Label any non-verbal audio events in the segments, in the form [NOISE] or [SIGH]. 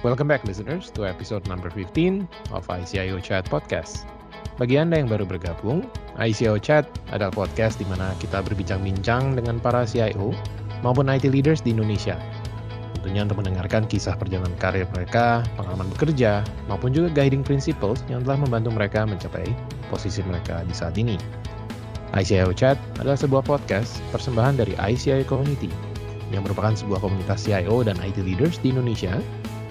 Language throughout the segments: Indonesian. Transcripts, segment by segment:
Welcome back listeners to episode number 15 of ICIO Chat Podcast. Bagi Anda yang baru bergabung, ICIO Chat adalah podcast di mana kita berbincang-bincang dengan para CIO maupun IT leaders di Indonesia. Tentunya untuk mendengarkan kisah perjalanan karir mereka, pengalaman bekerja, maupun juga guiding principles yang telah membantu mereka mencapai posisi mereka di saat ini. ICIO Chat adalah sebuah podcast persembahan dari ICIO Community yang merupakan sebuah komunitas CIO dan IT leaders di Indonesia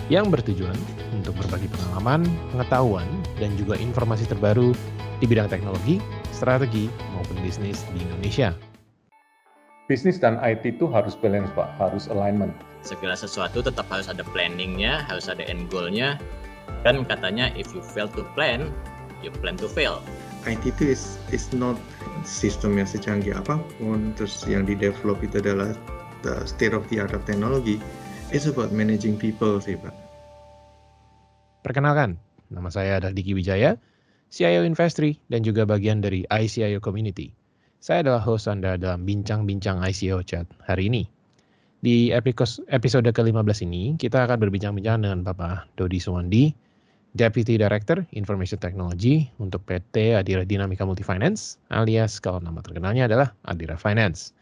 yang bertujuan untuk berbagi pengalaman, pengetahuan, dan juga informasi terbaru di bidang teknologi, strategi, maupun bisnis di Indonesia. Bisnis dan IT itu harus balance, Pak. Harus alignment. Segala sesuatu tetap harus ada planningnya, harus ada end goal-nya. Kan katanya, if you fail to plan, you plan to fail. IT itu is, is not sistem yang secanggih apa pun, terus yang di-develop itu adalah the state of the art of technology It's about managing people sih Pak. Perkenalkan, nama saya adalah Diki Wijaya, CIO Investri dan juga bagian dari ICIO Community. Saya adalah host Anda dalam bincang-bincang ICO Chat hari ini. Di episode ke-15 ini, kita akan berbincang-bincang dengan Bapak Dodi Suwandi, Deputy Director Information Technology untuk PT Adira Dinamika Multifinance, alias kalau nama terkenalnya adalah Adira Finance.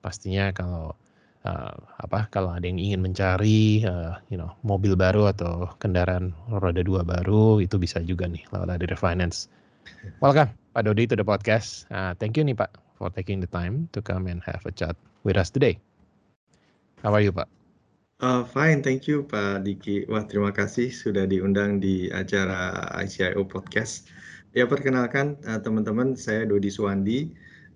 Pastinya kalau uh, apa kalau ada yang ingin mencari uh, you know mobil baru atau kendaraan roda dua baru itu bisa juga nih lewat dari Refinance. Welcome Pak Dodi to the podcast. Uh, thank you nih Pak for taking the time to come and have a chat with us today. How are you Pak? Uh, fine, thank you Pak Diki. Wah terima kasih sudah diundang di acara ICIO Podcast. Ya perkenalkan teman-teman, saya Dodi Suwandi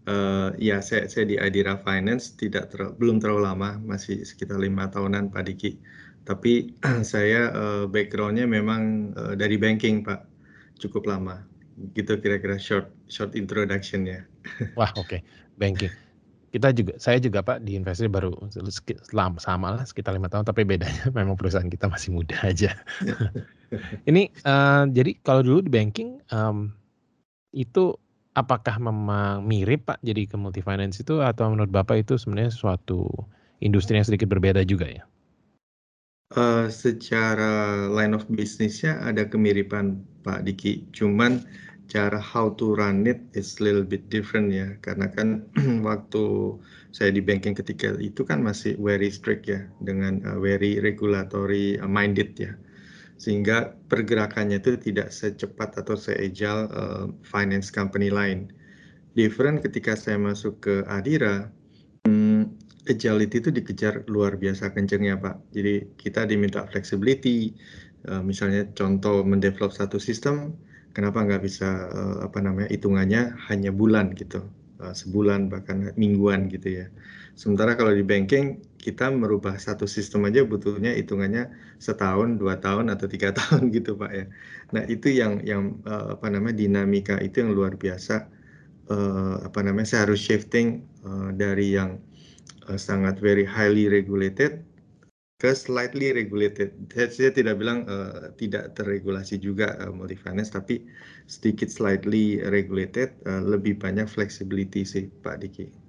Uh, ya, saya, saya di Adira Finance tidak ter, belum terlalu lama, masih sekitar lima tahunan Pak Diki. Tapi [CLEARS THROAT] saya uh, backgroundnya memang uh, dari banking Pak, cukup lama. Gitu kira-kira short short introductionnya. [LAUGHS] Wah oke, okay. banking. Kita juga, saya juga Pak di investasi baru lama sama lah sekitar lima tahun, tapi bedanya [LAUGHS] memang perusahaan kita masih muda aja. [LAUGHS] Ini uh, jadi kalau dulu di banking um, itu apakah memang mirip Pak jadi ke multi finance itu? Atau menurut Bapak itu sebenarnya suatu industri yang sedikit berbeda juga ya? Uh, secara line of bisnisnya ada kemiripan Pak Diki, cuman cara how to run it is little bit different ya, karena kan [CLEARS THROAT] waktu saya di banking ketika itu kan masih very strict ya, dengan uh, very regulatory minded ya sehingga pergerakannya itu tidak secepat atau seejal uh, finance company lain. Different ketika saya masuk ke Adira, um, agility itu dikejar luar biasa kencengnya Pak. Jadi kita diminta flexibility, uh, misalnya contoh mendevelop satu sistem, kenapa nggak bisa uh, apa namanya hitungannya hanya bulan gitu, uh, sebulan bahkan mingguan gitu ya. Sementara kalau di banking kita merubah satu sistem aja butuhnya hitungannya setahun, dua tahun atau tiga [LAUGHS] tahun gitu pak ya. Nah itu yang yang uh, apa namanya dinamika itu yang luar biasa. Uh, apa namanya saya harus shifting uh, dari yang sangat very highly regulated ke slightly regulated. Saya tidak bilang tidak terregulasi juga uh, multi finance, tapi sedikit slightly regulated, lebih banyak flexibility sih Pak Diki.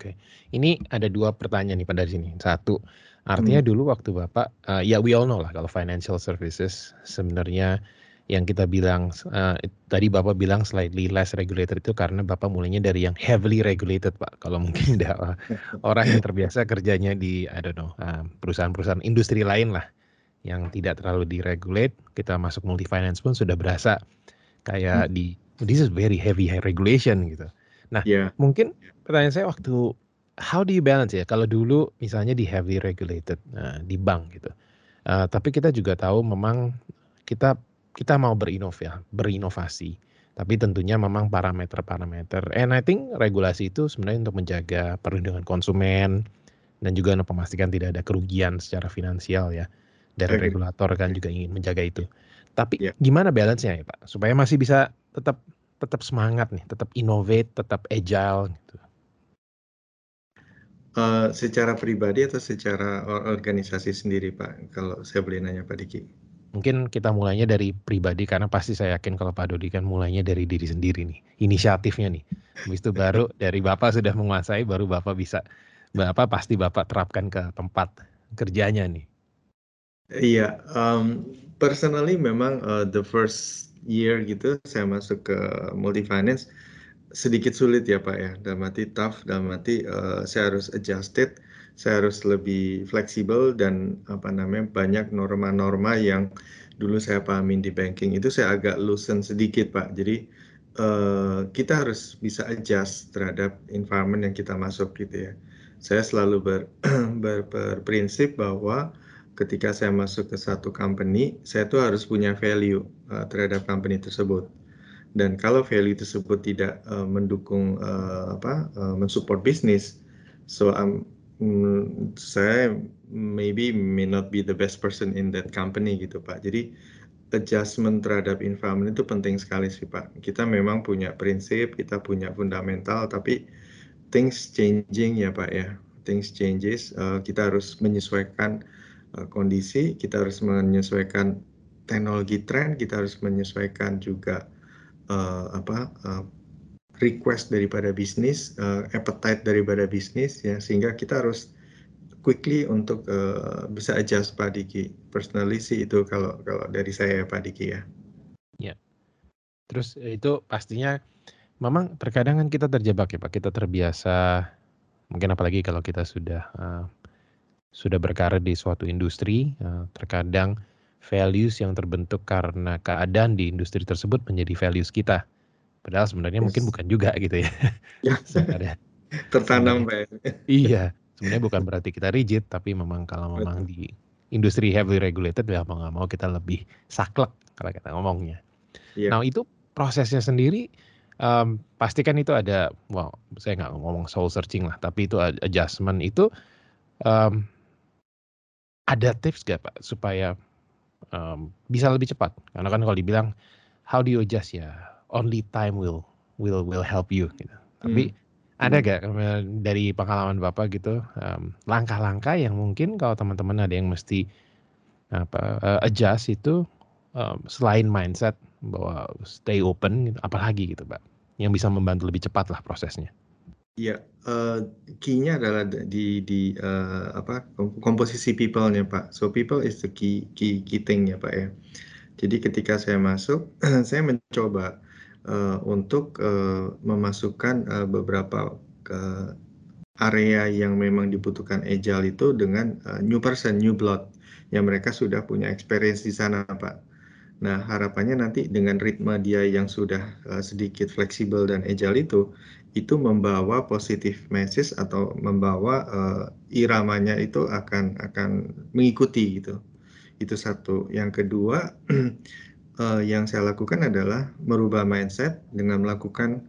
Oke. Ini ada dua pertanyaan nih pada sini. Satu, artinya hmm. dulu waktu Bapak, uh, ya we all know lah kalau financial services sebenarnya yang kita bilang uh, tadi Bapak bilang slightly less regulated itu karena Bapak mulainya dari yang heavily regulated Pak. Kalau mungkin [LAUGHS] ada orang yang terbiasa kerjanya di I don't know perusahaan-perusahaan industri lain lah yang tidak terlalu diregulate, kita masuk multi finance pun sudah berasa kayak hmm. di this is very heavy regulation gitu. Nah, yeah. mungkin pertanyaan saya waktu how do you balance ya? Kalau dulu misalnya di heavily regulated uh, di bank gitu, uh, tapi kita juga tahu memang kita kita mau berinov ya, berinovasi. Tapi tentunya memang parameter-parameter. And I think regulasi itu sebenarnya untuk menjaga perlindungan konsumen dan juga untuk memastikan tidak ada kerugian secara finansial ya dari regulator kan juga ingin menjaga itu. Tapi yeah. gimana balance-nya ya Pak supaya masih bisa tetap tetap semangat nih, tetap innovate, tetap agile gitu? Uh, secara pribadi atau secara organisasi sendiri Pak? Kalau saya boleh nanya Pak Diki. Mungkin kita mulainya dari pribadi karena pasti saya yakin kalau Pak Dodi kan mulainya dari diri sendiri nih, inisiatifnya nih. Habis itu baru [LAUGHS] dari Bapak sudah menguasai, baru Bapak bisa, Bapak pasti Bapak terapkan ke tempat kerjanya nih. Iya, um, personally memang uh, the first year gitu saya masuk ke multi finance sedikit sulit ya Pak ya. Dalam arti tough, dalam arti uh, saya harus adjusted, saya harus lebih fleksibel dan apa namanya banyak norma-norma yang dulu saya pahami di banking itu saya agak loosen sedikit Pak. Jadi uh, kita harus bisa adjust terhadap environment yang kita masuk gitu ya. Saya selalu ber, [CLEARS THROAT] ber, berprinsip bahwa ketika saya masuk ke satu company, saya tuh harus punya value uh, terhadap company tersebut. Dan kalau value tersebut tidak uh, mendukung uh, apa, uh, mensupport bisnis, so um, mm, saya maybe may not be the best person in that company gitu Pak. Jadi adjustment terhadap environment itu penting sekali sih Pak. Kita memang punya prinsip, kita punya fundamental, tapi things changing ya Pak ya. Things changes, uh, kita harus menyesuaikan kondisi, kita harus menyesuaikan teknologi tren, kita harus menyesuaikan juga uh, apa uh, request daripada bisnis, uh, appetite daripada bisnis ya sehingga kita harus quickly untuk uh, bisa adjust Pak Diki. Personally sih itu kalau kalau dari saya Pak Diki ya. Ya. Terus itu pastinya memang terkadang kan kita terjebak ya Pak, kita terbiasa mungkin apalagi kalau kita sudah uh, sudah berkarir di suatu industri, uh, terkadang values yang terbentuk karena keadaan di industri tersebut menjadi values kita. Padahal sebenarnya yes. mungkin bukan juga [LAUGHS] gitu ya. ya. [LAUGHS] sebenarnya, Tertanam Pak. Iya, sebenarnya bukan berarti kita rigid, tapi memang kalau memang di industri heavily regulated ya mau nggak mau kita lebih saklek kalau kita ngomongnya. Ya. Nah itu prosesnya sendiri um, pasti kan itu ada, wow saya nggak ngomong soul searching lah, tapi itu adjustment itu um, ada tips gak Pak supaya um, bisa lebih cepat? Karena kan kalau dibilang how do you adjust ya, only time will will will help you gitu. Tapi hmm. ada hmm. gak dari pengalaman Bapak gitu langkah-langkah um, yang mungkin kalau teman-teman ada yang mesti apa uh, adjust itu um, selain mindset bahwa stay open gitu, apalagi gitu Pak yang bisa membantu lebih cepat lah prosesnya. Iya, uh, key-nya adalah di di uh, apa komposisi people-nya Pak. So people is the key key key thing ya Pak ya. Jadi ketika saya masuk, [CLEARS THROAT] saya mencoba uh, untuk uh, memasukkan uh, beberapa ke area yang memang dibutuhkan agile itu dengan uh, new person, new blood yang mereka sudah punya experience di sana Pak. Nah, harapannya nanti dengan ritme dia yang sudah uh, sedikit fleksibel dan agile itu, itu membawa positif message atau membawa uh, iramanya itu akan akan mengikuti gitu. Itu satu. Yang kedua, uh, [CLEARS THROAT] yang saya lakukan adalah merubah mindset dengan melakukan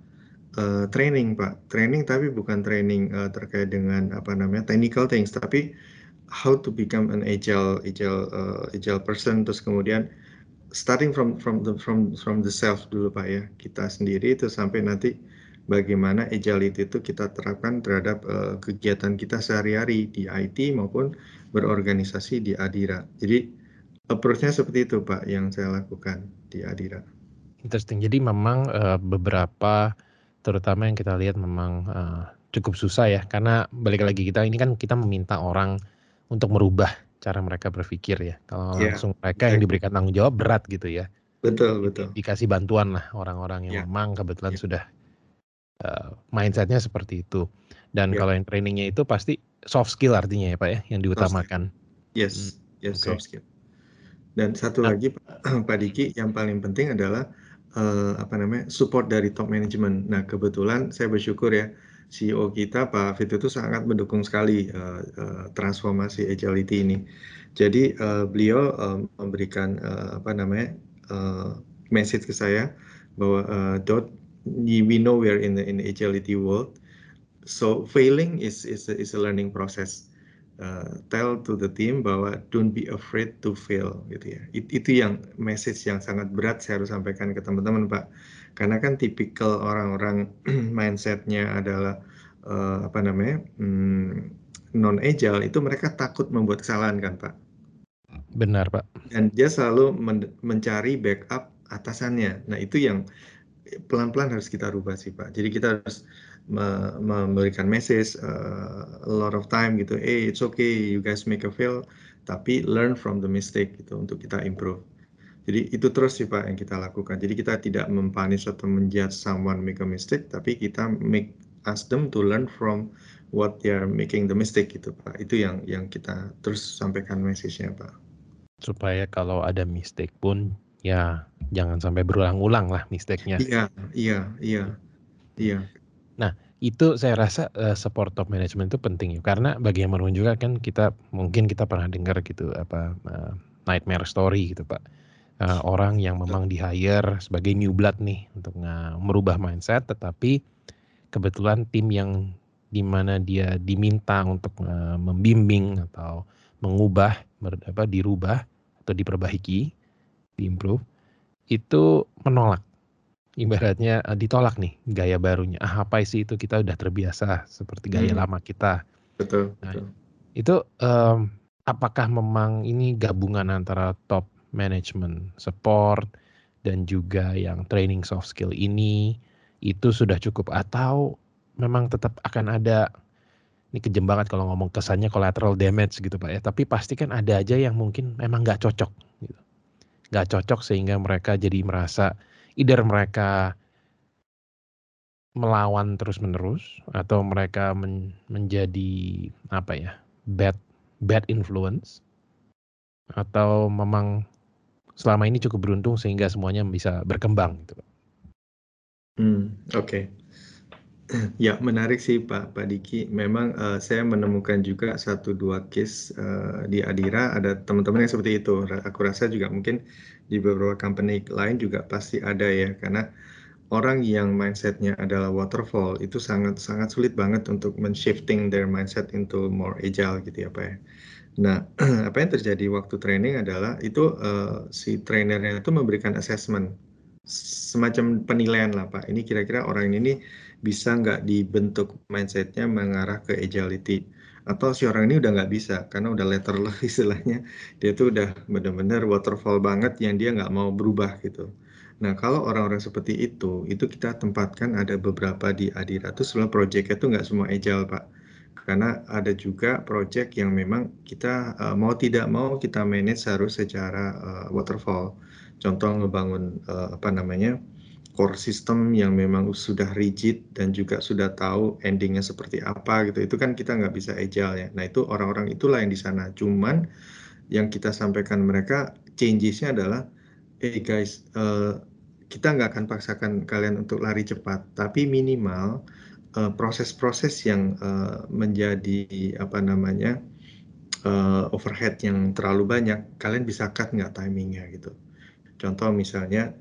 uh, training, Pak. Training tapi bukan training uh, terkait dengan apa namanya technical things, tapi how to become an agile agile uh, agile person terus kemudian starting from from the from from the self dulu pak ya kita sendiri itu sampai nanti bagaimana agility itu kita terapkan terhadap uh, kegiatan kita sehari-hari di IT maupun berorganisasi di Adira. Jadi approach-nya seperti itu Pak yang saya lakukan di Adira. Interesting. Jadi memang uh, beberapa terutama yang kita lihat memang uh, cukup susah ya karena balik lagi kita ini kan kita meminta orang untuk merubah cara mereka berpikir ya. Kalau yeah. langsung mereka yang diberikan tanggung jawab berat gitu ya. Betul, betul. Dikasih bantuan lah orang-orang yang yeah. memang kebetulan yeah. sudah uh, mindsetnya seperti itu. Dan yeah. kalau yang trainingnya itu pasti soft skill artinya ya Pak ya, yang diutamakan. Yes, hmm. yes okay. soft skill. Dan satu nah, lagi Pak [CLEARS THROAT] Diki yang paling penting adalah uh, apa namanya support dari top management. Nah kebetulan saya bersyukur ya CEO kita Pak Fit itu sangat mendukung sekali uh, uh, transformasi agility ini. Jadi uh, beliau uh, memberikan uh, apa namanya uh, message ke saya bahwa uh, dot we know we are in the in the agility world, so failing is is a, is a learning process. Uh, tell to the team bahwa don't be afraid to fail gitu ya. It, itu yang message yang sangat berat saya harus sampaikan ke teman-teman Pak. Karena kan tipikal orang-orang [CLEARS THROAT] mindsetnya adalah uh, apa namanya hmm, non agile itu mereka takut membuat kesalahan kan pak? Benar pak. Dan dia selalu men mencari backup atasannya. Nah itu yang pelan-pelan harus kita rubah sih pak jadi kita harus me memberikan message uh, a lot of time gitu hey it's okay you guys make a fail tapi learn from the mistake gitu untuk kita improve. Jadi itu terus sih Pak yang kita lakukan. Jadi kita tidak mempunish atau menjudge someone make a mistake, tapi kita make ask them to learn from what they are making the mistake gitu Pak. Itu yang yang kita terus sampaikan message-nya Pak. Supaya kalau ada mistake pun ya jangan sampai berulang-ulang lah mistake-nya. Iya, iya, iya. Iya. Nah, itu saya rasa uh, support top management itu penting ya karena bagi yang menurun juga kan kita mungkin kita pernah dengar gitu apa uh, nightmare story gitu Pak. Uh, orang yang memang di hire sebagai new blood nih untuk uh, merubah mindset tetapi kebetulan tim yang di mana dia diminta untuk uh, membimbing atau mengubah apa dirubah atau diperbaiki, diimprove itu menolak ibaratnya uh, ditolak nih gaya barunya. Ah apa sih itu kita udah terbiasa seperti gaya hmm. lama kita. Betul. Nah, betul. Itu um, apakah memang ini gabungan antara top management support dan juga yang training soft skill ini itu sudah cukup atau memang tetap akan ada ini kejem banget kalau ngomong kesannya collateral damage gitu pak ya tapi pasti kan ada aja yang mungkin memang nggak cocok gitu nggak cocok sehingga mereka jadi merasa either mereka melawan terus-menerus atau mereka men menjadi apa ya bad bad influence atau memang selama ini cukup beruntung sehingga semuanya bisa berkembang gitu. Hmm, oke. Ya menarik sih Pak Pak Diki. Memang uh, saya menemukan juga satu dua case uh, di Adira ada teman-teman yang seperti itu. Aku rasa juga mungkin di beberapa company lain juga pasti ada ya karena orang yang mindsetnya adalah waterfall itu sangat sangat sulit banget untuk men-shifting their mindset into more agile gitu ya Pak ya. Nah, [CLEARS THROAT] apa yang terjadi waktu training adalah itu uh, si trainernya itu memberikan assessment semacam penilaian lah Pak. Ini kira-kira orang ini bisa nggak dibentuk mindsetnya mengarah ke agility atau si orang ini udah nggak bisa karena udah letterless [LAUGHS] istilahnya dia tuh udah benar-benar waterfall banget yang dia nggak mau berubah gitu. Nah kalau orang-orang seperti itu itu kita tempatkan ada beberapa di Adira tuh sebenarnya proyeknya tuh nggak semua agile pak karena ada juga proyek yang memang kita uh, mau tidak mau kita manage harus secara uh, waterfall. Contoh ngebangun uh, apa namanya core system yang memang sudah rigid dan juga sudah tahu endingnya seperti apa gitu. Itu kan kita nggak bisa agile ya. Nah itu orang-orang itulah yang di sana. Cuman yang kita sampaikan mereka changesnya adalah hey guys uh, kita nggak akan paksakan kalian untuk lari cepat. Tapi minimal eh, proses-proses uh, yang uh, menjadi apa namanya uh, overhead yang terlalu banyak kalian bisa cut nggak timingnya gitu. Contoh misalnya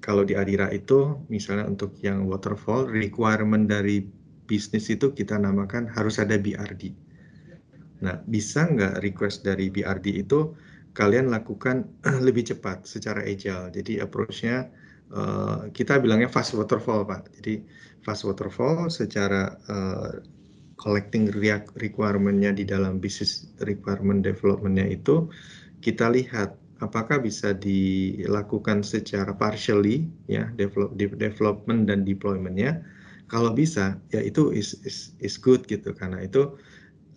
kalau di Adira itu misalnya untuk yang waterfall requirement dari bisnis itu kita namakan harus ada BRD. Nah, bisa nggak request dari BRD itu kalian lakukan [CLEARS THROAT] lebih cepat secara agile. Jadi approach-nya uh, kita bilangnya fast waterfall, Pak. Jadi fast waterfall secara uh, collecting requirement-nya di dalam business requirement development-nya itu kita lihat apakah bisa dilakukan secara partially ya develop, development dan deploymentnya? Kalau bisa ya itu is is, is good gitu. Karena itu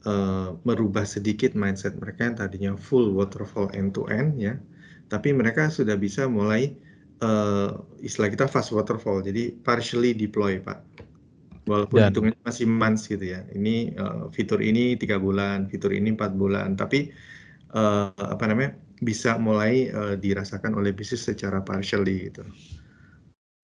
uh, merubah sedikit mindset mereka yang tadinya full waterfall end to end ya. Tapi mereka sudah bisa mulai uh, istilah kita fast waterfall jadi partially deploy pak. Walaupun dan, hitungannya masih months gitu ya. Ini uh, fitur ini tiga bulan fitur ini empat bulan. Tapi uh, apa namanya bisa mulai uh, dirasakan oleh bisnis secara partially gitu.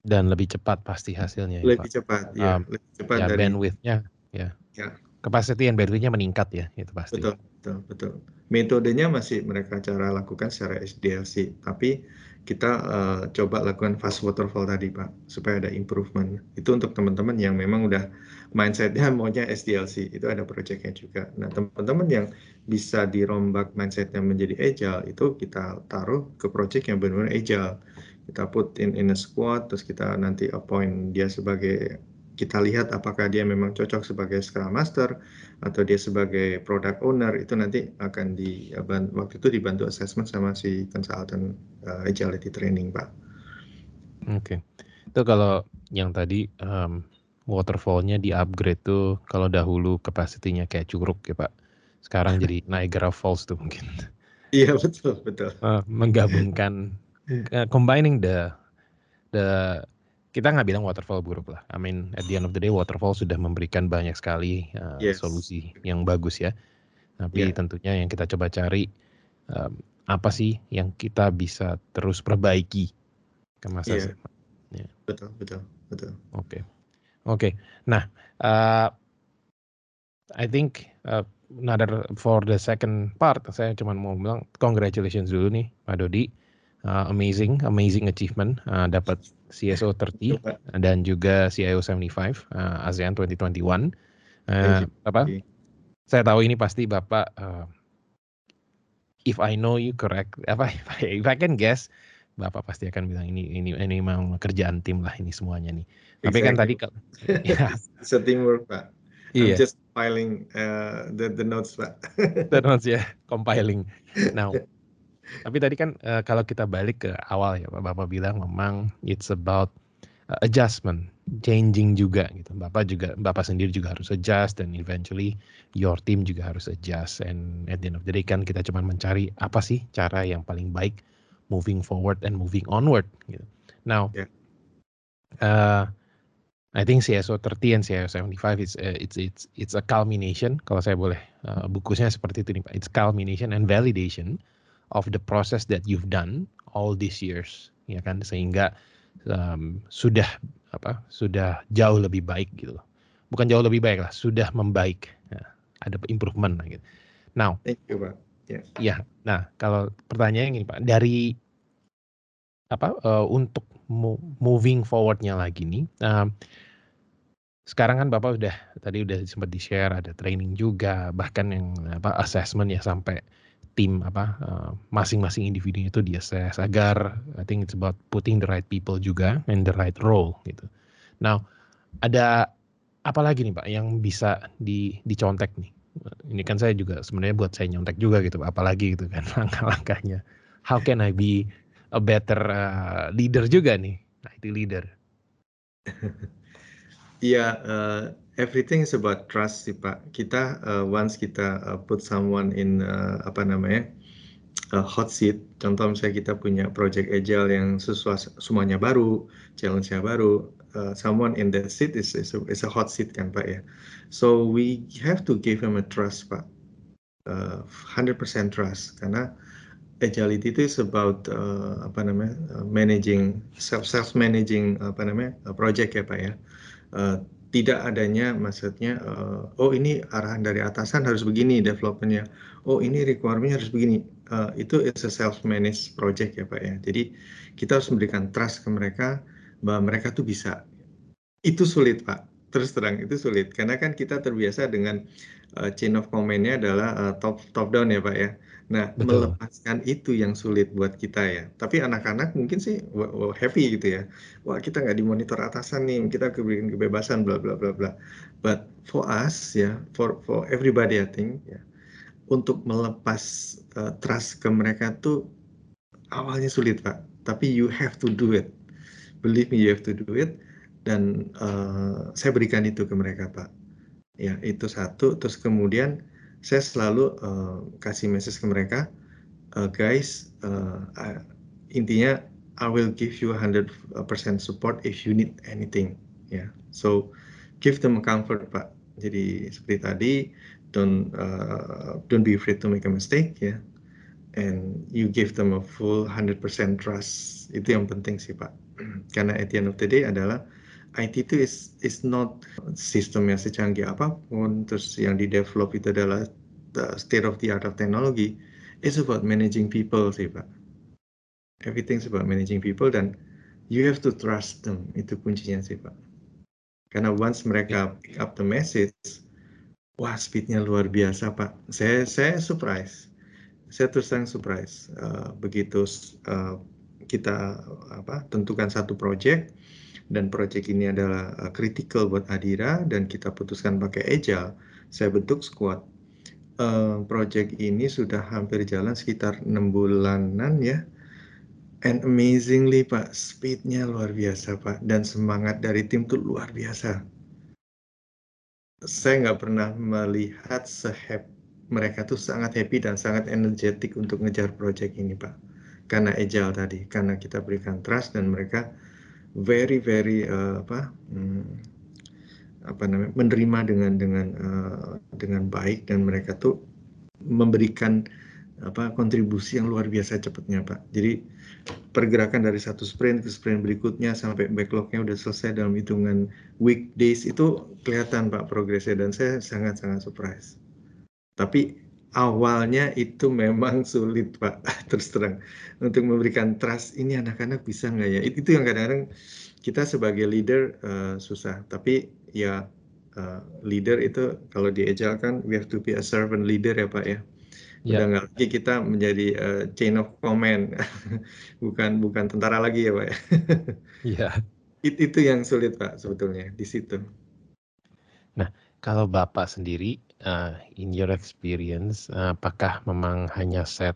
Dan lebih cepat pasti hasilnya. Ya, lebih Pak. cepat, ya. Um, lebih cepat ya, dari bandwidthnya, ya. ya. Capacity and bandwidthnya meningkat ya, itu pasti. Betul, betul, betul. Metodenya masih mereka cara lakukan secara SDLC, tapi kita uh, coba lakukan fast waterfall tadi Pak, supaya ada improvement. Itu untuk teman-teman yang memang udah mindsetnya [LAUGHS] maunya SDLC, itu ada projectnya juga. Nah teman-teman yang bisa dirombak mindsetnya menjadi agile, itu kita taruh ke project yang benar-benar agile. Kita put in in a squad, terus kita nanti appoint dia sebagai kita lihat apakah dia memang cocok sebagai Scrum Master atau dia sebagai Product Owner itu nanti akan di waktu itu dibantu assessment sama si consultant uh, agility training Pak. Oke, okay. itu kalau yang tadi um, waterfallnya di upgrade tuh kalau dahulu kapasitinya kayak curug ya Pak, sekarang [LAUGHS] jadi Niagara Falls tuh mungkin. Iya betul betul. Uh, [LAUGHS] menggabungkan uh, combining the the kita nggak bilang waterfall buruk lah. I mean at the end of the day waterfall sudah memberikan banyak sekali uh, yes. solusi yang bagus ya. Tapi yeah. tentunya yang kita coba cari um, apa sih yang kita bisa terus perbaiki ke masa yeah. depan. Yeah. Betul betul betul. Oke okay. oke. Okay. Nah uh, I think uh, another for the second part saya cuma mau bilang congratulations dulu nih Pak Dodi. Uh, amazing amazing achievement uh, dapat CSO 30 dan juga CIO 75 uh, ASEAN 2021. Uh, apa? Saya tahu ini pasti Bapak uh, if I know you correct apa [LAUGHS] if I, if I can guess Bapak pasti akan bilang ini ini ini memang kerjaan tim lah ini semuanya nih. Exactly. Tapi kan tadi ya. [LAUGHS] It's a teamwork, Pak. Iya. I'm just compiling uh, the the notes, Pak. [LAUGHS] the notes ya, yeah. compiling. Now, tapi tadi kan uh, kalau kita balik ke awal ya, Bapak bilang memang it's about uh, adjustment, changing juga gitu. Bapak juga Bapak sendiri juga harus adjust dan eventually your team juga harus adjust and at the end of the day kan kita cuma mencari apa sih cara yang paling baik moving forward and moving onward gitu. Now, yeah. uh, I think CSO 30 and CSO 75 is uh, it's it's it's a culmination kalau saya boleh uh, bukunya seperti itu nih Pak. It's culmination and validation of the process that you've done all these years ya kan sehingga um, sudah apa sudah jauh lebih baik gitu loh. Bukan jauh lebih baik lah sudah membaik. Ya, ada improvement lah gitu. Now thank you pak. Yeah. ya nah kalau pertanyaannya ini pak. Dari apa uh, untuk moving forwardnya lagi nih uh, sekarang kan bapak udah tadi udah sempat di share ada training juga bahkan yang apa assessment ya sampai tim apa uh, masing-masing individunya itu dia assess agar I think it's about putting the right people juga in the right role gitu. Now ada apa lagi nih Pak yang bisa di dicontek nih? Ini kan saya juga sebenarnya buat saya nyontek juga gitu, apalagi gitu kan [LAUGHS] langkah-langkahnya. How can I be a better uh, leader juga nih, IT leader? [LAUGHS] Iya, uh, everything is about trust sih Pak. Kita uh, once kita uh, put someone in uh, apa namanya uh, hot seat. Contoh misalnya kita punya project agile yang sesuatu semuanya baru, challenge-nya baru. Uh, someone in that seat is, is, a, is a hot seat kan Pak ya. So we have to give him a trust Pak. Uh, 100% trust karena agility itu is about uh, apa namanya uh, managing self self managing apa namanya uh, project ya Pak ya. Uh, tidak adanya maksudnya uh, oh ini arahan dari atasan harus begini developmentnya. Oh ini requirementnya harus begini. Uh, itu is a self managed project ya pak ya. Jadi kita harus memberikan trust ke mereka bahwa mereka tuh bisa. Itu sulit pak. Terus terang itu sulit. Karena kan kita terbiasa dengan uh, chain of command-nya adalah uh, top top down ya pak ya Nah, Betul. melepaskan itu yang sulit buat kita ya. Tapi anak-anak mungkin sih happy gitu ya. Wah, kita nggak dimonitor atasan nih, kita keberikan kebebasan bla bla bla bla. But for us ya, for for everybody I think ya, untuk melepas uh, trust ke mereka tuh awalnya sulit pak. Tapi you have to do it. Believe me, you have to do it. Dan uh, saya berikan itu ke mereka pak. Ya, itu satu. Terus kemudian saya selalu uh, kasih message ke mereka, uh, guys, uh, uh, intinya I will give you 100% support if you need anything. Ya, yeah. so give them comfort, Pak. Jadi seperti tadi, don't uh, don't be afraid to make a mistake, ya. Yeah. And you give them a full 100% trust. Itu yang penting sih, Pak. [CLEARS THROAT] Karena at the end of the day adalah IT itu is is not sistem yang secanggih apa pun terus yang di develop itu adalah the state of the art of technology it's about managing people sih pak. Everything's about managing people dan you have to trust them itu kuncinya sih pak. Karena once mereka pick up the message wah speednya luar biasa pak. Saya saya surprise. Saya terus terang surprise uh, begitu uh, kita apa tentukan satu project dan proyek ini adalah uh, critical buat Adira dan kita putuskan pakai Agile, saya bentuk squad. Uh, project ini sudah hampir jalan sekitar enam bulanan ya. And amazingly Pak, speednya luar biasa Pak, dan semangat dari tim tuh luar biasa. Saya nggak pernah melihat sehappy mereka tuh sangat happy dan sangat energetik untuk ngejar project ini Pak. Karena agile tadi, karena kita berikan trust dan mereka very very uh, apa hmm, apa namanya menerima dengan dengan uh, dengan baik dan mereka tuh memberikan apa kontribusi yang luar biasa cepatnya Pak. Jadi pergerakan dari satu sprint ke sprint berikutnya sampai backlognya udah selesai dalam hitungan weekdays itu kelihatan Pak progresnya dan saya sangat sangat surprise. Tapi awalnya itu memang sulit Pak, [LAUGHS] terus terang. Untuk memberikan trust, ini anak-anak bisa nggak ya? Itu yang kadang-kadang kita sebagai leader uh, susah. Tapi ya uh, leader itu kalau di Agile kan we have to be a servant leader ya Pak ya. Yeah. Udah nggak lagi kita menjadi uh, chain of command, [LAUGHS] bukan bukan tentara lagi ya Pak ya. [LAUGHS] Yeah. It, itu yang sulit Pak sebetulnya di situ. Nah, kalau Bapak sendiri uh, in your experience, uh, apakah memang hanya set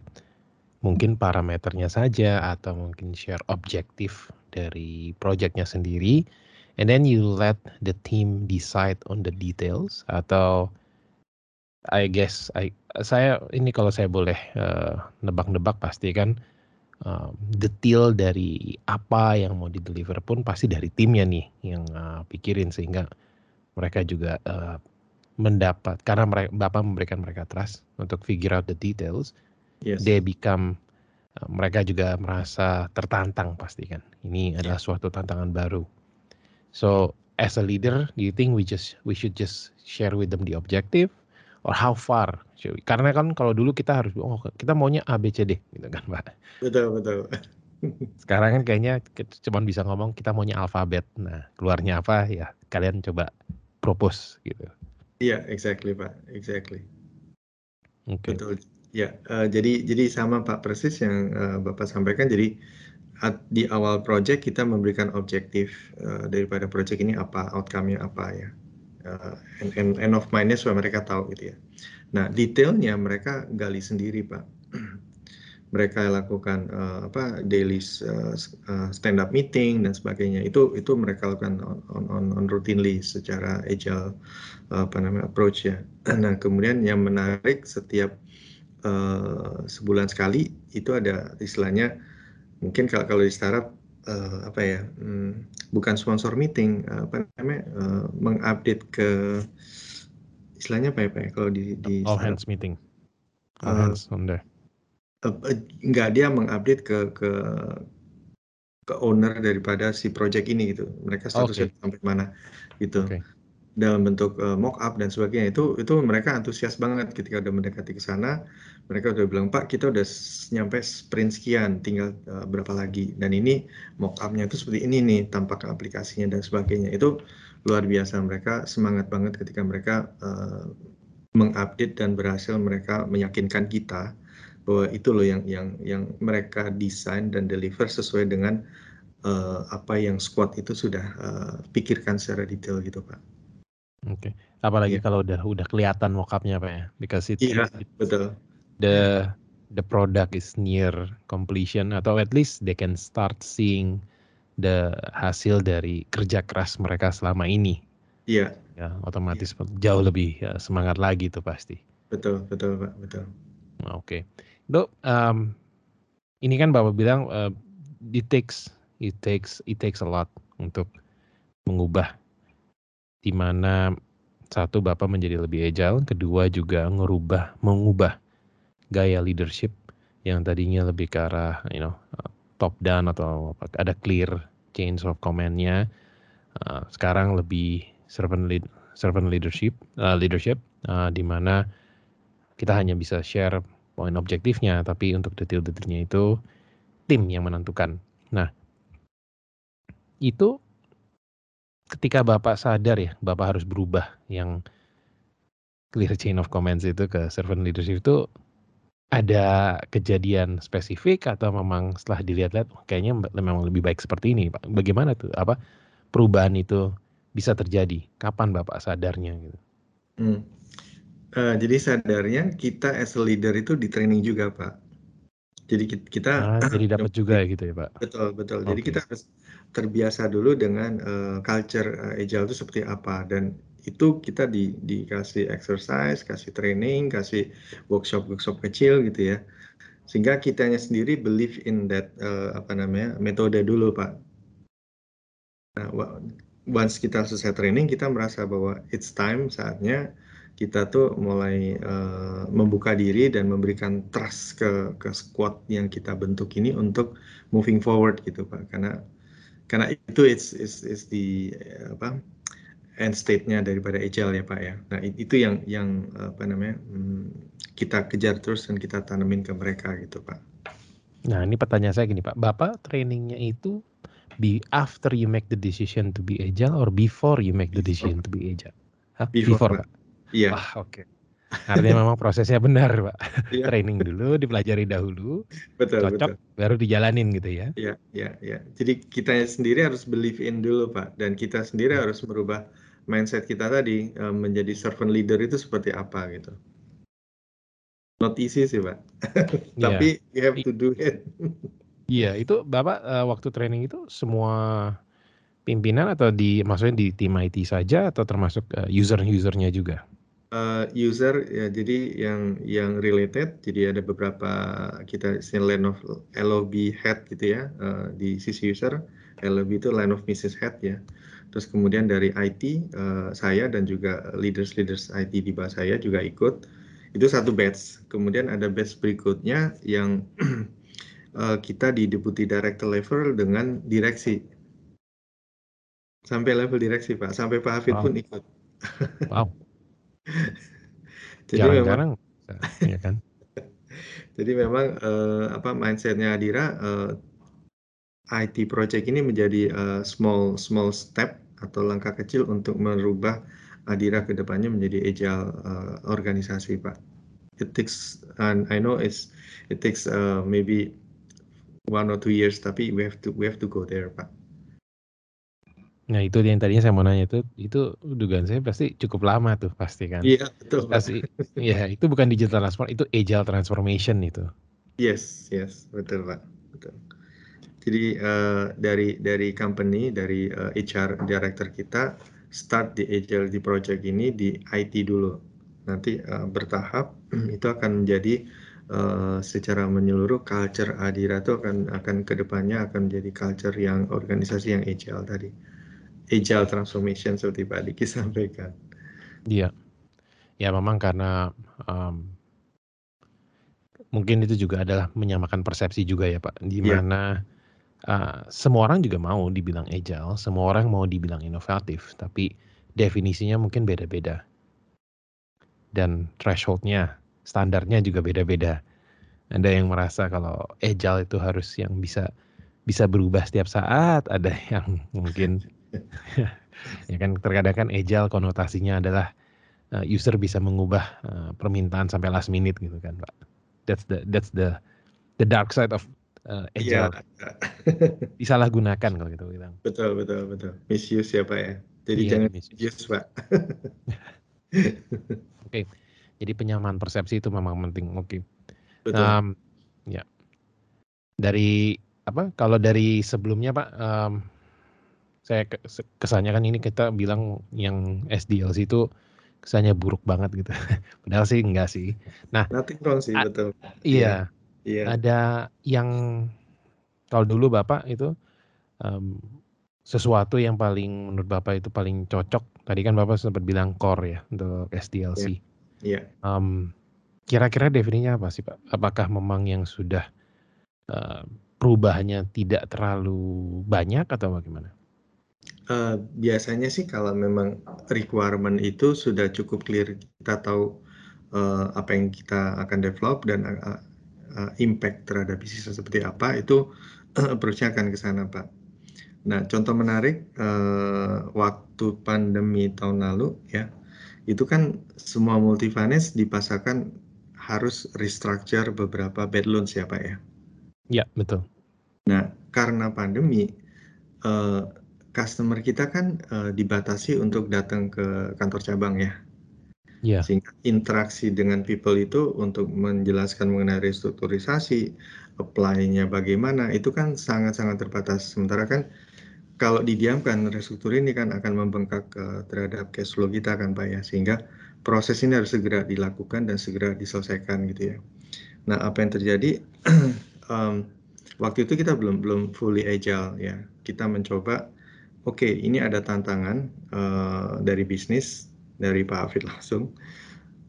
mungkin parameternya saja atau mungkin share objektif dari projectnya sendiri, and then you let the team decide on the details? Atau I guess I, saya ini kalau saya boleh uh, nebak-nebak pasti kan uh, detail dari apa yang mau di deliver pun pasti dari timnya nih yang uh, pikirin sehingga mereka juga uh, mendapat karena mereka bapak memberikan mereka trust untuk figure out the details yes. they become uh, mereka juga merasa tertantang pasti kan. Ini yeah. adalah suatu tantangan baru. So as a leader do you think we just we should just share with them the objective? Or how far karena kan kalau dulu kita harus oh kita maunya A B C D gitu kan pak. Betul betul. [LAUGHS] Sekarang kan kayaknya cuma bisa ngomong kita maunya alfabet. Nah keluarnya apa ya kalian coba propose gitu Iya, exactly Pak, exactly. Okay. Betul. Ya, uh, jadi jadi sama Pak persis yang uh, Bapak sampaikan. Jadi at, di awal project kita memberikan objektif uh, daripada project ini apa, outcome-nya apa ya. Uh, and, and, end of mind-nya supaya mereka tahu gitu ya. Nah, detailnya mereka gali sendiri Pak mereka lakukan uh, apa daily uh, stand up meeting dan sebagainya. Itu itu mereka lakukan on, on, on routinely secara agile uh, apa namanya approach ya. [CLEARS THROAT] Nah kemudian yang menarik setiap uh, sebulan sekali itu ada istilahnya mungkin kalau kalau di startup uh, apa ya um, bukan sponsor meeting uh, apa namanya uh, mengupdate ke istilahnya apa ya pak ya kalau di di all startup, hands meeting. All uh, hands on there enggak eh, dia mengupdate ke ke ke owner daripada si project ini gitu. Mereka statusnya okay. sampai mana gitu. Okay. Dalam bentuk uh, mock up dan sebagainya itu itu mereka antusias banget ketika udah mendekati ke sana. Mereka udah bilang, "Pak, kita udah nyampe sprint sekian, tinggal uh, berapa lagi." Dan ini mock up-nya itu seperti ini nih tampak aplikasinya dan sebagainya. Itu luar biasa mereka semangat banget ketika mereka uh, mengupdate dan berhasil mereka meyakinkan kita bahwa itu loh yang yang yang mereka desain dan deliver sesuai dengan uh, apa yang squad itu sudah uh, pikirkan secara detail gitu pak. Oke, okay. apalagi yeah. kalau udah udah kelihatan mockupnya pak ya, because it, yeah, it betul. The the product is near completion atau at least they can start seeing the hasil dari kerja keras mereka selama ini. Iya. Yeah. Ya, otomatis yeah. jauh lebih ya, semangat lagi itu pasti. Betul, betul pak, betul. Oke. Okay. Dok, um, ini kan Bapak bilang uh, it takes it takes it takes a lot untuk mengubah di mana satu Bapak menjadi lebih agile, kedua juga ngerubah mengubah gaya leadership yang tadinya lebih ke arah you know top down atau ada clear change of command-nya uh, sekarang lebih servant lead servant leadership uh, leadership uh, di mana kita hanya bisa share poin objektifnya, tapi untuk detail-detailnya itu tim yang menentukan. Nah, itu ketika Bapak sadar ya, Bapak harus berubah yang clear chain of commands itu ke servant leadership itu ada kejadian spesifik atau memang setelah dilihat-lihat kayaknya memang lebih baik seperti ini Pak. Bagaimana tuh apa perubahan itu bisa terjadi? Kapan Bapak sadarnya gitu? Hmm. Uh, jadi sadarnya kita as a leader itu di training juga, Pak. Jadi kita ah, jadi [CLEARS THROAT] dapat juga gitu ya, Pak. Betul, betul. Okay. Jadi kita harus terbiasa dulu dengan uh, culture uh, agile itu seperti apa dan itu kita di, dikasih exercise, kasih training, kasih workshop-workshop kecil gitu ya. Sehingga kitanya sendiri believe in that uh, apa namanya metode dulu Pak. Nah, once kita selesai training, kita merasa bahwa it's time saatnya kita tuh mulai uh, membuka diri dan memberikan trust ke ke squad yang kita bentuk ini untuk moving forward gitu Pak. Karena karena itu it's is is di apa end state-nya daripada agile ya Pak ya. Nah itu yang yang apa namanya hmm, kita kejar terus dan kita tanemin ke mereka gitu Pak. Nah ini pertanyaan saya gini Pak, Bapak trainingnya itu be after you make the decision to be agile or before you make the decision to be agile? Hah? Before, before Pak. Iya. Wah oke. Okay. Artinya memang prosesnya benar, Pak. [LAUGHS] Iya. Training dulu, dipelajari dahulu, betul, cocok, betul. baru dijalanin gitu ya. Iya, iya, iya. Jadi kita sendiri harus believe in dulu, Pak. Dan kita sendiri ya. harus merubah mindset kita tadi uh, menjadi servant leader itu seperti apa gitu. Not easy sih, Pak. [LAUGHS] Tapi yeah. you have to do it. [LAUGHS] Iya, itu Bapak uh, waktu training itu semua pimpinan atau di maksudnya di tim IT saja atau termasuk uh, user-usernya juga? Uh, user ya jadi yang yang related jadi ada beberapa kita line of LOB head gitu ya uh, di sisi user LOB itu line of business head ya terus kemudian dari IT uh, saya dan juga leaders leaders IT di bawah saya juga ikut itu satu batch kemudian ada batch berikutnya yang uh, [CLEARS THROAT] kita di deputy director level dengan direksi Sampai level direksi Pak, sampai Pak Hafid wow. pun ikut. Wow. [LAUGHS] [LAUGHS] Jadi Jarang-jarang, ya kan? [LAUGHS] Jadi memang uh, apa mindsetnya Adira uh, eh, IT project ini menjadi uh, small small step atau langkah kecil untuk merubah Adira ke depannya menjadi agile uh, organisasi Pak. It takes and I know it's it takes uh, maybe one or two years tapi we have to we have to go there Pak. Nah itu yang tadinya saya mau nanya itu, itu dugaan saya pasti cukup lama tuh pasti kan? Iya betul. Pasti, ya itu bukan digital transformation, itu agile transformation itu. Yes, yes, betul pak, betul. Jadi uh, dari dari company, dari uh, eh, HR director kita start di agile di project ini di IT dulu. Nanti uh, bertahap [CLEARS THROAT] itu akan menjadi uh, secara menyeluruh culture Adira itu akan akan ke depannya akan menjadi culture yang organisasi yang agile tadi agile transformation seperti Pak Diki sampaikan. Iya, ya memang karena um, mungkin itu juga adalah menyamakan persepsi juga ya Pak, di iya. mana ya. uh, semua orang juga mau dibilang agile, semua orang mau dibilang inovatif, tapi definisinya mungkin beda-beda dan thresholdnya, standarnya juga beda-beda. Ada yang merasa kalau agile itu harus yang bisa bisa berubah setiap saat, ada yang mungkin [LAUGHS] ya kan terkadang kan agile konotasinya adalah uh, user bisa mengubah uh, permintaan sampai last minute gitu kan pak. That's the that's the the dark side of uh, agile yeah. disalahgunakan kalau gitu bilang. Betul betul betul. Misuse ya pak ya. Jadi yeah, jangan misuse. pak. [LAUGHS] Oke. Okay. jadi penyamaan persepsi itu memang penting. Oke. Okay. betul. Um, ya. Dari apa kalau dari sebelumnya pak um, saya kesannya kan ini kita bilang yang SDLC itu kesannya buruk banget gitu. [LAUGHS] Padahal sih enggak sih. Nah, nothing wrong sih, betul. Iya. Iya. Ada yang kalau dulu Bapak itu um, sesuatu yang paling menurut Bapak itu paling cocok. Tadi kan Bapak sempat bilang core ya untuk SDLC. Iya. Yeah. Um, kira-kira definisinya apa sih Pak? Apakah memang yang sudah uh, perubahannya tidak terlalu banyak atau bagaimana? Uh, biasanya sih kalau memang requirement itu sudah cukup clear, kita tahu uh, apa yang kita akan develop dan uh, uh, impact terhadap bisnis seperti apa, itu uh, [CLEARS THROAT] approach-nya akan ke sana, Pak. Nah, contoh menarik uh, waktu pandemi tahun lalu ya, itu kan semua multi finance dipasarkan harus restructure beberapa bad loans ya, Pak ya. Ya, betul. Nah, karena pandemi uh, customer kita kan uh, dibatasi untuk datang ke kantor cabang ya. Yeah. Sehingga interaksi dengan people itu untuk menjelaskan mengenai restrukturisasi, apply-nya bagaimana, itu kan sangat-sangat terbatas. Sementara kan kalau didiamkan restruktur ini kan akan membengkak uh, terhadap cash flow kita kan Pak ya sehingga proses ini harus segera dilakukan dan segera diselesaikan gitu ya. Nah apa yang terjadi [CLEARS THROAT] um, waktu itu kita belum belum fully agile ya kita mencoba oke okay, ini ada tantangan uh, dari bisnis dari Pak Afid langsung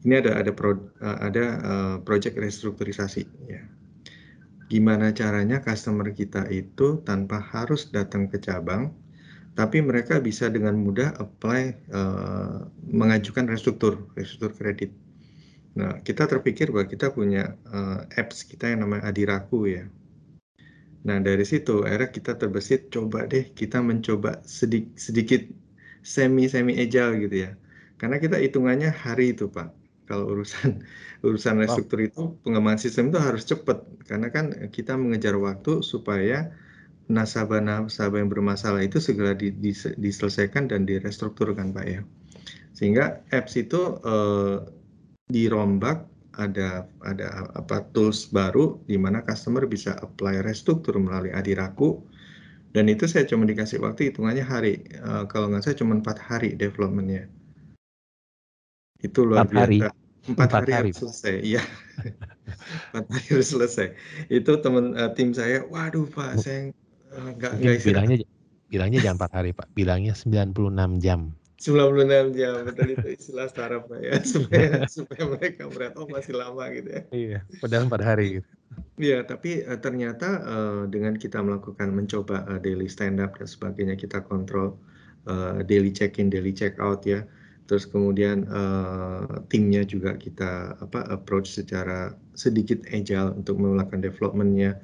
ini ada ada pro, uh, ada uh, project restrukturisasi ya gimana caranya customer kita itu tanpa harus datang ke cabang, tapi mereka bisa dengan mudah apply uh, mengajukan restruktur, restruktur kredit. Nah, kita terpikir bahwa kita punya uh, apps kita yang namanya Adiraku ya. Nah, dari situ akhirnya kita terbesit coba deh kita mencoba sedikit, sedikit semi semi agile gitu ya. Karena kita hitungannya hari itu, Pak kalau urusan [LAUGHS] urusan restruktur itu pengembangan sistem itu harus cepat karena kan kita mengejar waktu supaya nasabah-nasabah yang bermasalah itu segera di, di, diselesaikan dan direstrukturkan Pak ya. Sehingga apps itu eh, dirombak ada ada apa tools baru di mana customer bisa apply restruktur melalui Adiraku. Dan itu saya cuma dikasih waktu hitungannya hari. Uh, kalau nggak saya cuma empat hari developmentnya. Itu luar empat hari. biasa. Empat, hari, hari. harus selesai iya. [LAUGHS] Empat hari harus selesai. Itu teman uh, tim saya waduh pak saya nggak uh, nggak bilangnya bilangnya jam empat hari pak. Bilangnya 96 jam 96 jam betul itu istilah startup ya [LAUGHS] supaya supaya mereka melihat oh masih lama gitu ya. Iya padahal empat hari gitu. Iya, tapi uh, ternyata uh, dengan kita melakukan mencoba uh, daily stand up dan sebagainya, kita kontrol uh, daily check in, daily check out ya. Terus kemudian uh, timnya juga kita apa approach secara sedikit agile untuk melakukan developmentnya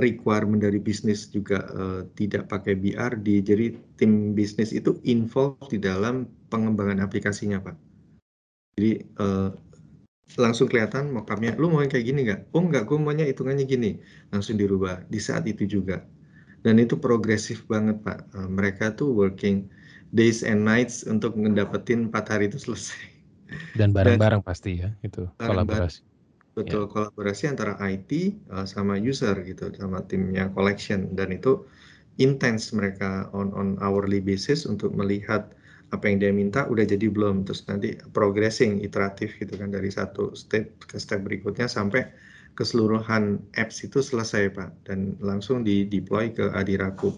requirement dari bisnis juga uh, tidak pakai BRD jadi tim bisnis itu involved di dalam pengembangan aplikasinya pak. Jadi uh, langsung kelihatan mockupnya lu mau yang kayak gini nggak? Oh nggak gue maunya hitungannya gini. Langsung dirubah di saat itu juga. Dan itu progresif banget pak. Uh, mereka tuh working days and nights untuk ngedapetin empat hari itu selesai. Dan bareng-bareng pasti ya itu bareng kolaborasi. Betul, ya. kolaborasi antara IT uh, sama user gitu, sama timnya collection. Dan itu intens mereka on on hourly basis untuk melihat apa yang dia minta udah jadi belum. Terus nanti progressing iteratif gitu kan dari satu step ke step berikutnya sampai keseluruhan apps itu selesai Pak. Dan langsung di deploy ke Adiraku.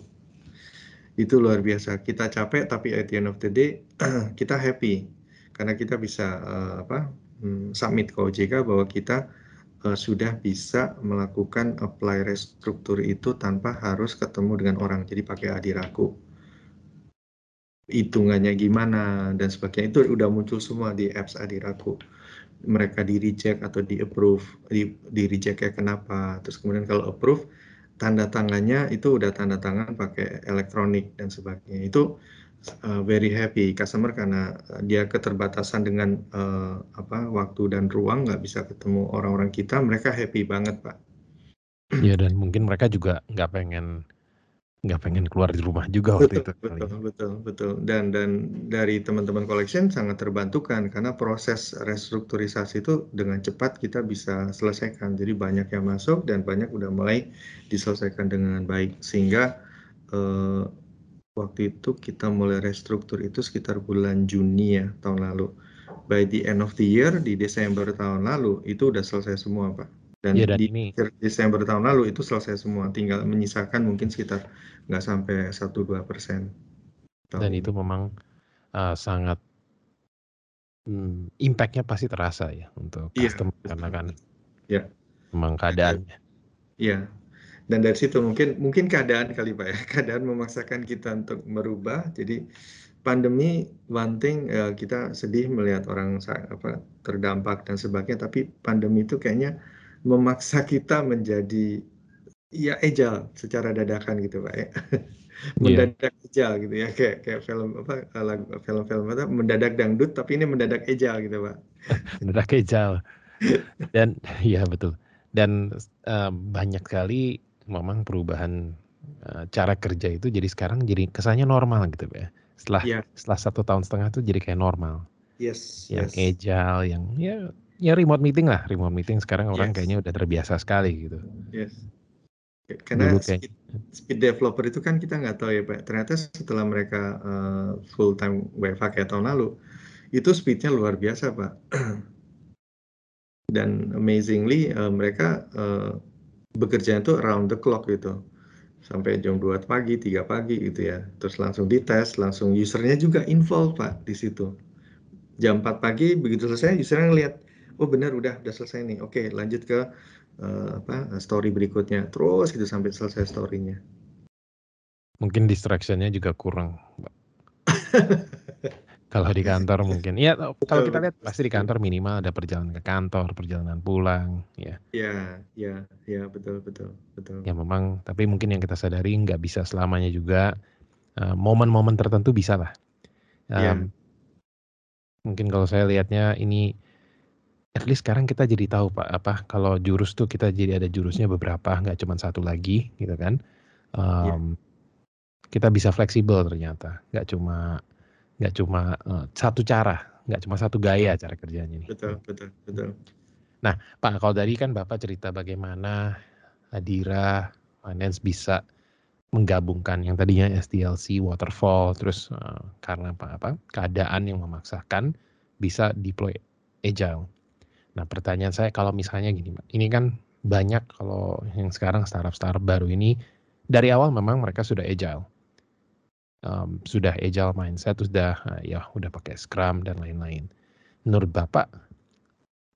Itu luar biasa. Kita capek tapi at the end of the day [CLEARS THROAT] kita happy. Karena kita bisa uh, apa um, submit ke OJK bahwa kita uh, sudah bisa melakukan apply restruktur itu tanpa harus ketemu dengan orang. Jadi pakai adiraku. Hitungannya gimana dan sebagainya itu udah muncul semua di apps adiraku mereka di reject atau di approve di, di reject ya kenapa terus kemudian kalau approve tanda tangannya itu udah tanda tangan pakai elektronik dan sebagainya itu uh, very happy customer karena dia keterbatasan dengan uh, apa waktu dan ruang nggak bisa ketemu orang-orang kita mereka happy banget pak. Ya dan mungkin mereka juga nggak pengen nggak pengen keluar di rumah juga waktu betul, itu. Betul, betul, betul. Dan dan dari teman-teman collection sangat terbantukan karena proses restrukturisasi itu dengan cepat kita bisa selesaikan. Jadi banyak yang masuk dan banyak udah mulai diselesaikan dengan baik sehingga eh, waktu itu kita mulai restruktur itu sekitar bulan Juni ya tahun lalu. By the end of the year di Desember tahun lalu itu udah selesai semua, Pak. Dan, ya, dan di ini. Desember tahun lalu itu selesai semua, tinggal menyisakan mungkin sekitar nggak sampai satu dua persen. Dan itu memang uh, sangat hmm, impactnya pasti terasa ya untuk iya, customer karena kan ya. memang keadaannya. Iya. Dan dari situ mungkin mungkin keadaan kali pak ya, [LAUGHS] keadaan memaksakan kita untuk merubah. Jadi pandemi one thing uh, kita sedih melihat orang apa terdampak dan sebagainya, tapi pandemi itu kayaknya memaksa kita menjadi ya ejal secara dadakan gitu pak ya [LAUGHS] iya. mendadak yeah. ejal gitu ya kayak kayak film apa film-film apa mendadak dangdut tapi ini mendadak ejal gitu pak [LAUGHS] mendadak ejal dan ya betul dan uh, banyak sekali memang perubahan uh, cara kerja itu jadi sekarang jadi kesannya normal gitu pak ya setelah yeah. setelah satu tahun setengah itu jadi kayak normal yes yang yes. agile yang ya ya remote meeting lah remote meeting sekarang orang yes. kayaknya udah terbiasa sekali gitu yes karena Dulu kayak, speed developer itu kan kita nggak tahu ya Pak. Ternyata setelah mereka uh, full time WFH kayak tahun lalu, itu speednya luar biasa Pak. [CLEARS THROAT] Dan amazingly uh, mereka uh, bekerja itu around the clock gitu. Sampai jam 2 pagi, 3 pagi gitu ya. Terus langsung dites, langsung usernya juga involved Pak di situ. Jam 4 pagi begitu selesai usernya ngeliat, oh benar udah udah selesai nih. Oke, lanjut ke uh, apa story berikutnya terus gitu sampai selesai storynya mungkin distractionnya juga kurang [LAUGHS] kalau di kantor mungkin ya kalau kita lihat pasti di kantor minimal ada perjalanan ke kantor perjalanan pulang ya ya ya ya betul betul betul ya memang tapi mungkin yang kita sadari nggak bisa selamanya juga eh, momen-momen uh, tertentu bisa lah um, ya. mungkin kalau saya lihatnya ini at least sekarang kita jadi tahu Pak, apa kalau jurus tuh kita jadi ada jurusnya beberapa, nggak cuma satu lagi gitu kan. Um, yeah. Kita bisa fleksibel ternyata, nggak cuma nggak cuma uh, satu cara, nggak cuma satu gaya cara kerjanya nih. Betul, betul, betul. Nah, Pak, kalau tadi kan Bapak cerita bagaimana Adira Finance bisa menggabungkan yang tadinya SDLC, waterfall, terus uh, karena apa, apa keadaan yang memaksakan bisa deploy agile. Nah pertanyaan saya kalau misalnya gini, ini kan banyak kalau yang sekarang startup-startup baru ini dari awal memang mereka sudah agile, um, sudah agile mindset, sudah uh, ya udah pakai Scrum dan lain-lain. Menurut bapak,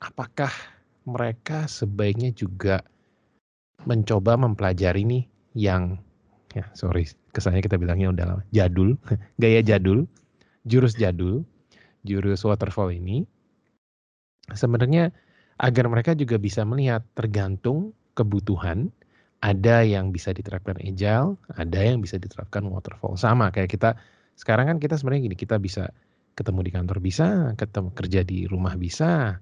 apakah mereka sebaiknya juga mencoba mempelajari nih yang ya sorry kesannya kita bilangnya udah jadul, [LAUGHS] gaya jadul, jurus jadul, jurus waterfall ini sebenarnya agar mereka juga bisa melihat tergantung kebutuhan ada yang bisa diterapkan agile, ada yang bisa diterapkan waterfall. Sama kayak kita sekarang kan kita sebenarnya gini, kita bisa ketemu di kantor bisa, ketemu kerja di rumah bisa.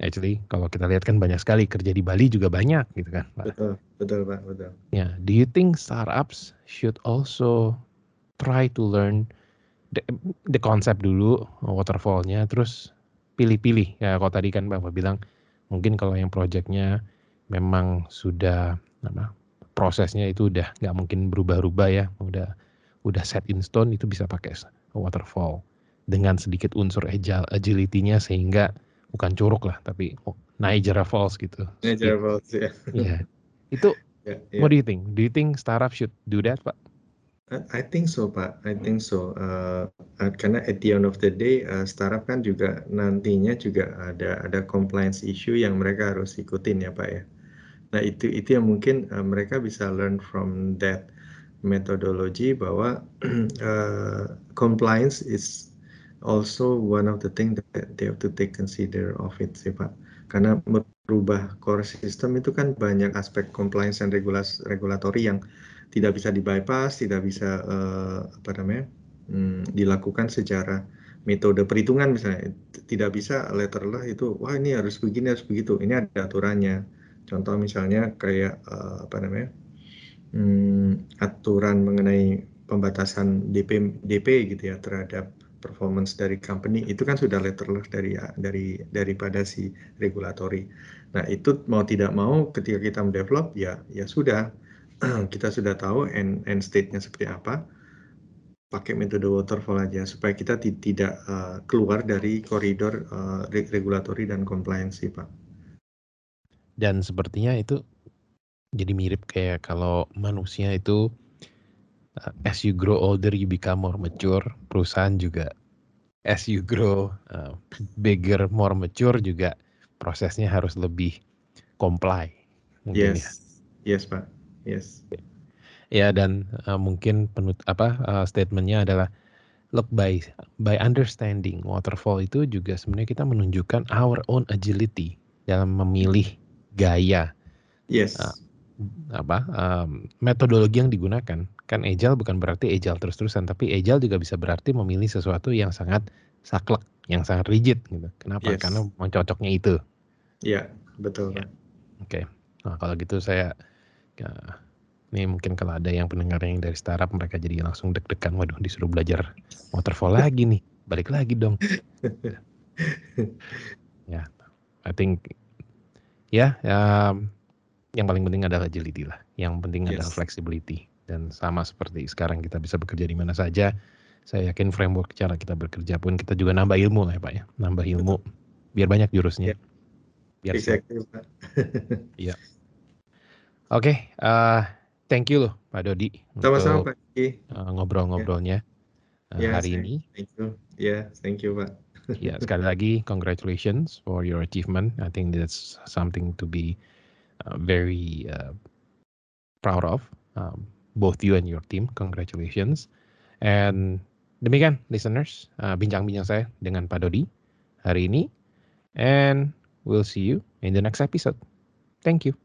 Actually, kalau kita lihat kan banyak sekali kerja di Bali juga banyak gitu kan. Pak. Betul, betul Pak, betul. Ya, do you think startups should also try to learn the, the concept dulu waterfallnya, terus pilih-pilih ya kalau tadi kan bapak bilang mungkin kalau yang proyeknya memang sudah apa prosesnya itu udah nggak mungkin berubah-ubah ya udah udah set in stone itu bisa pakai waterfall dengan sedikit unsur agile agility-nya sehingga bukan curug lah tapi oh, Niagara Falls gitu. Niagara Falls [LAUGHS] ya. Yeah. Itu yeah, yeah. what do you think? Do you think startup should do that, Pak? I think so Pak, I think so. Uh, karena at the end of the day, uh, startup kan juga nantinya juga ada ada compliance issue yang mereka harus ikutin ya Pak ya. Nah itu itu yang mungkin uh, mereka bisa learn from that methodology bahwa uh, [CLEARS THROAT] compliance is also one of the thing that they have to take consider of it sih Pak. Karena merubah core system itu kan banyak aspek compliance dan regulas regulatori yang tidak bisa dibypass, tidak bisa uh, apa namanya hmm, dilakukan secara metode perhitungan misalnya. Tidak bisa letterlah itu wah ini harus begini harus begitu. Ini ada aturannya contoh misalnya kayak uh, apa namanya hmm, aturan mengenai pembatasan DP DP gitu ya terhadap performance dari company itu kan sudah letterless dari dari daripada si regulatory. Nah itu mau tidak mau ketika kita mendevelop ya ya sudah [CLEARS THROAT] kita sudah tahu end, end state-nya seperti apa, pakai metode waterfall aja supaya kita tidak uh, keluar dari koridor uh, regulatory dan compliance, Pak. Dan sepertinya itu jadi mirip kayak kalau manusia itu uh, as you grow older you become more mature, perusahaan juga as you grow uh, bigger, more mature juga prosesnya harus lebih comply. Mungkin yes, ya. yes Pak. Yes. Ya dan uh, mungkin penut apa uh, statementnya adalah look by by understanding waterfall itu juga sebenarnya kita menunjukkan our own agility dalam memilih gaya. Yes. Uh, apa um, metodologi yang digunakan kan agile bukan berarti agile terus-terusan tapi agile juga bisa berarti memilih sesuatu yang sangat saklek yang sangat rigid gitu kenapa yes. karena mencocoknya itu ya betul ya. oke okay. nah kalau gitu saya Ya, ini mungkin kalau ada yang pendengar yang dari startup mereka jadi langsung deg-degan, waduh disuruh belajar waterfall lagi nih, balik lagi dong. [LAUGHS] ya, I think ya, um, yang paling penting adalah agility lah. Yang penting adalah Yes. flexibility. Dan sama seperti sekarang kita bisa bekerja di mana saja. Saya yakin framework cara kita bekerja pun kita juga nambah ilmu lah ya Pak ya. Nambah ilmu biar banyak jurusnya. Biar siap. Exactly, Pak. [LAUGHS] Oke, eh, thank you loh Pak Dodi Sama-sama untuk Pak eh, ngobrol-ngobrolnya eh, Ya, hari saya- ini. Thank you. Ya, thank you Pak. [LAUGHS] Ya, sekali lagi congratulations for your achievement. I think that's something to be uh, very uh, proud of. Um, both you and your team, congratulations. And demikian listeners, uh, bincang-bincang saya dengan Pak Dodi hari ini. And we'll see you in the next episode. Thank you.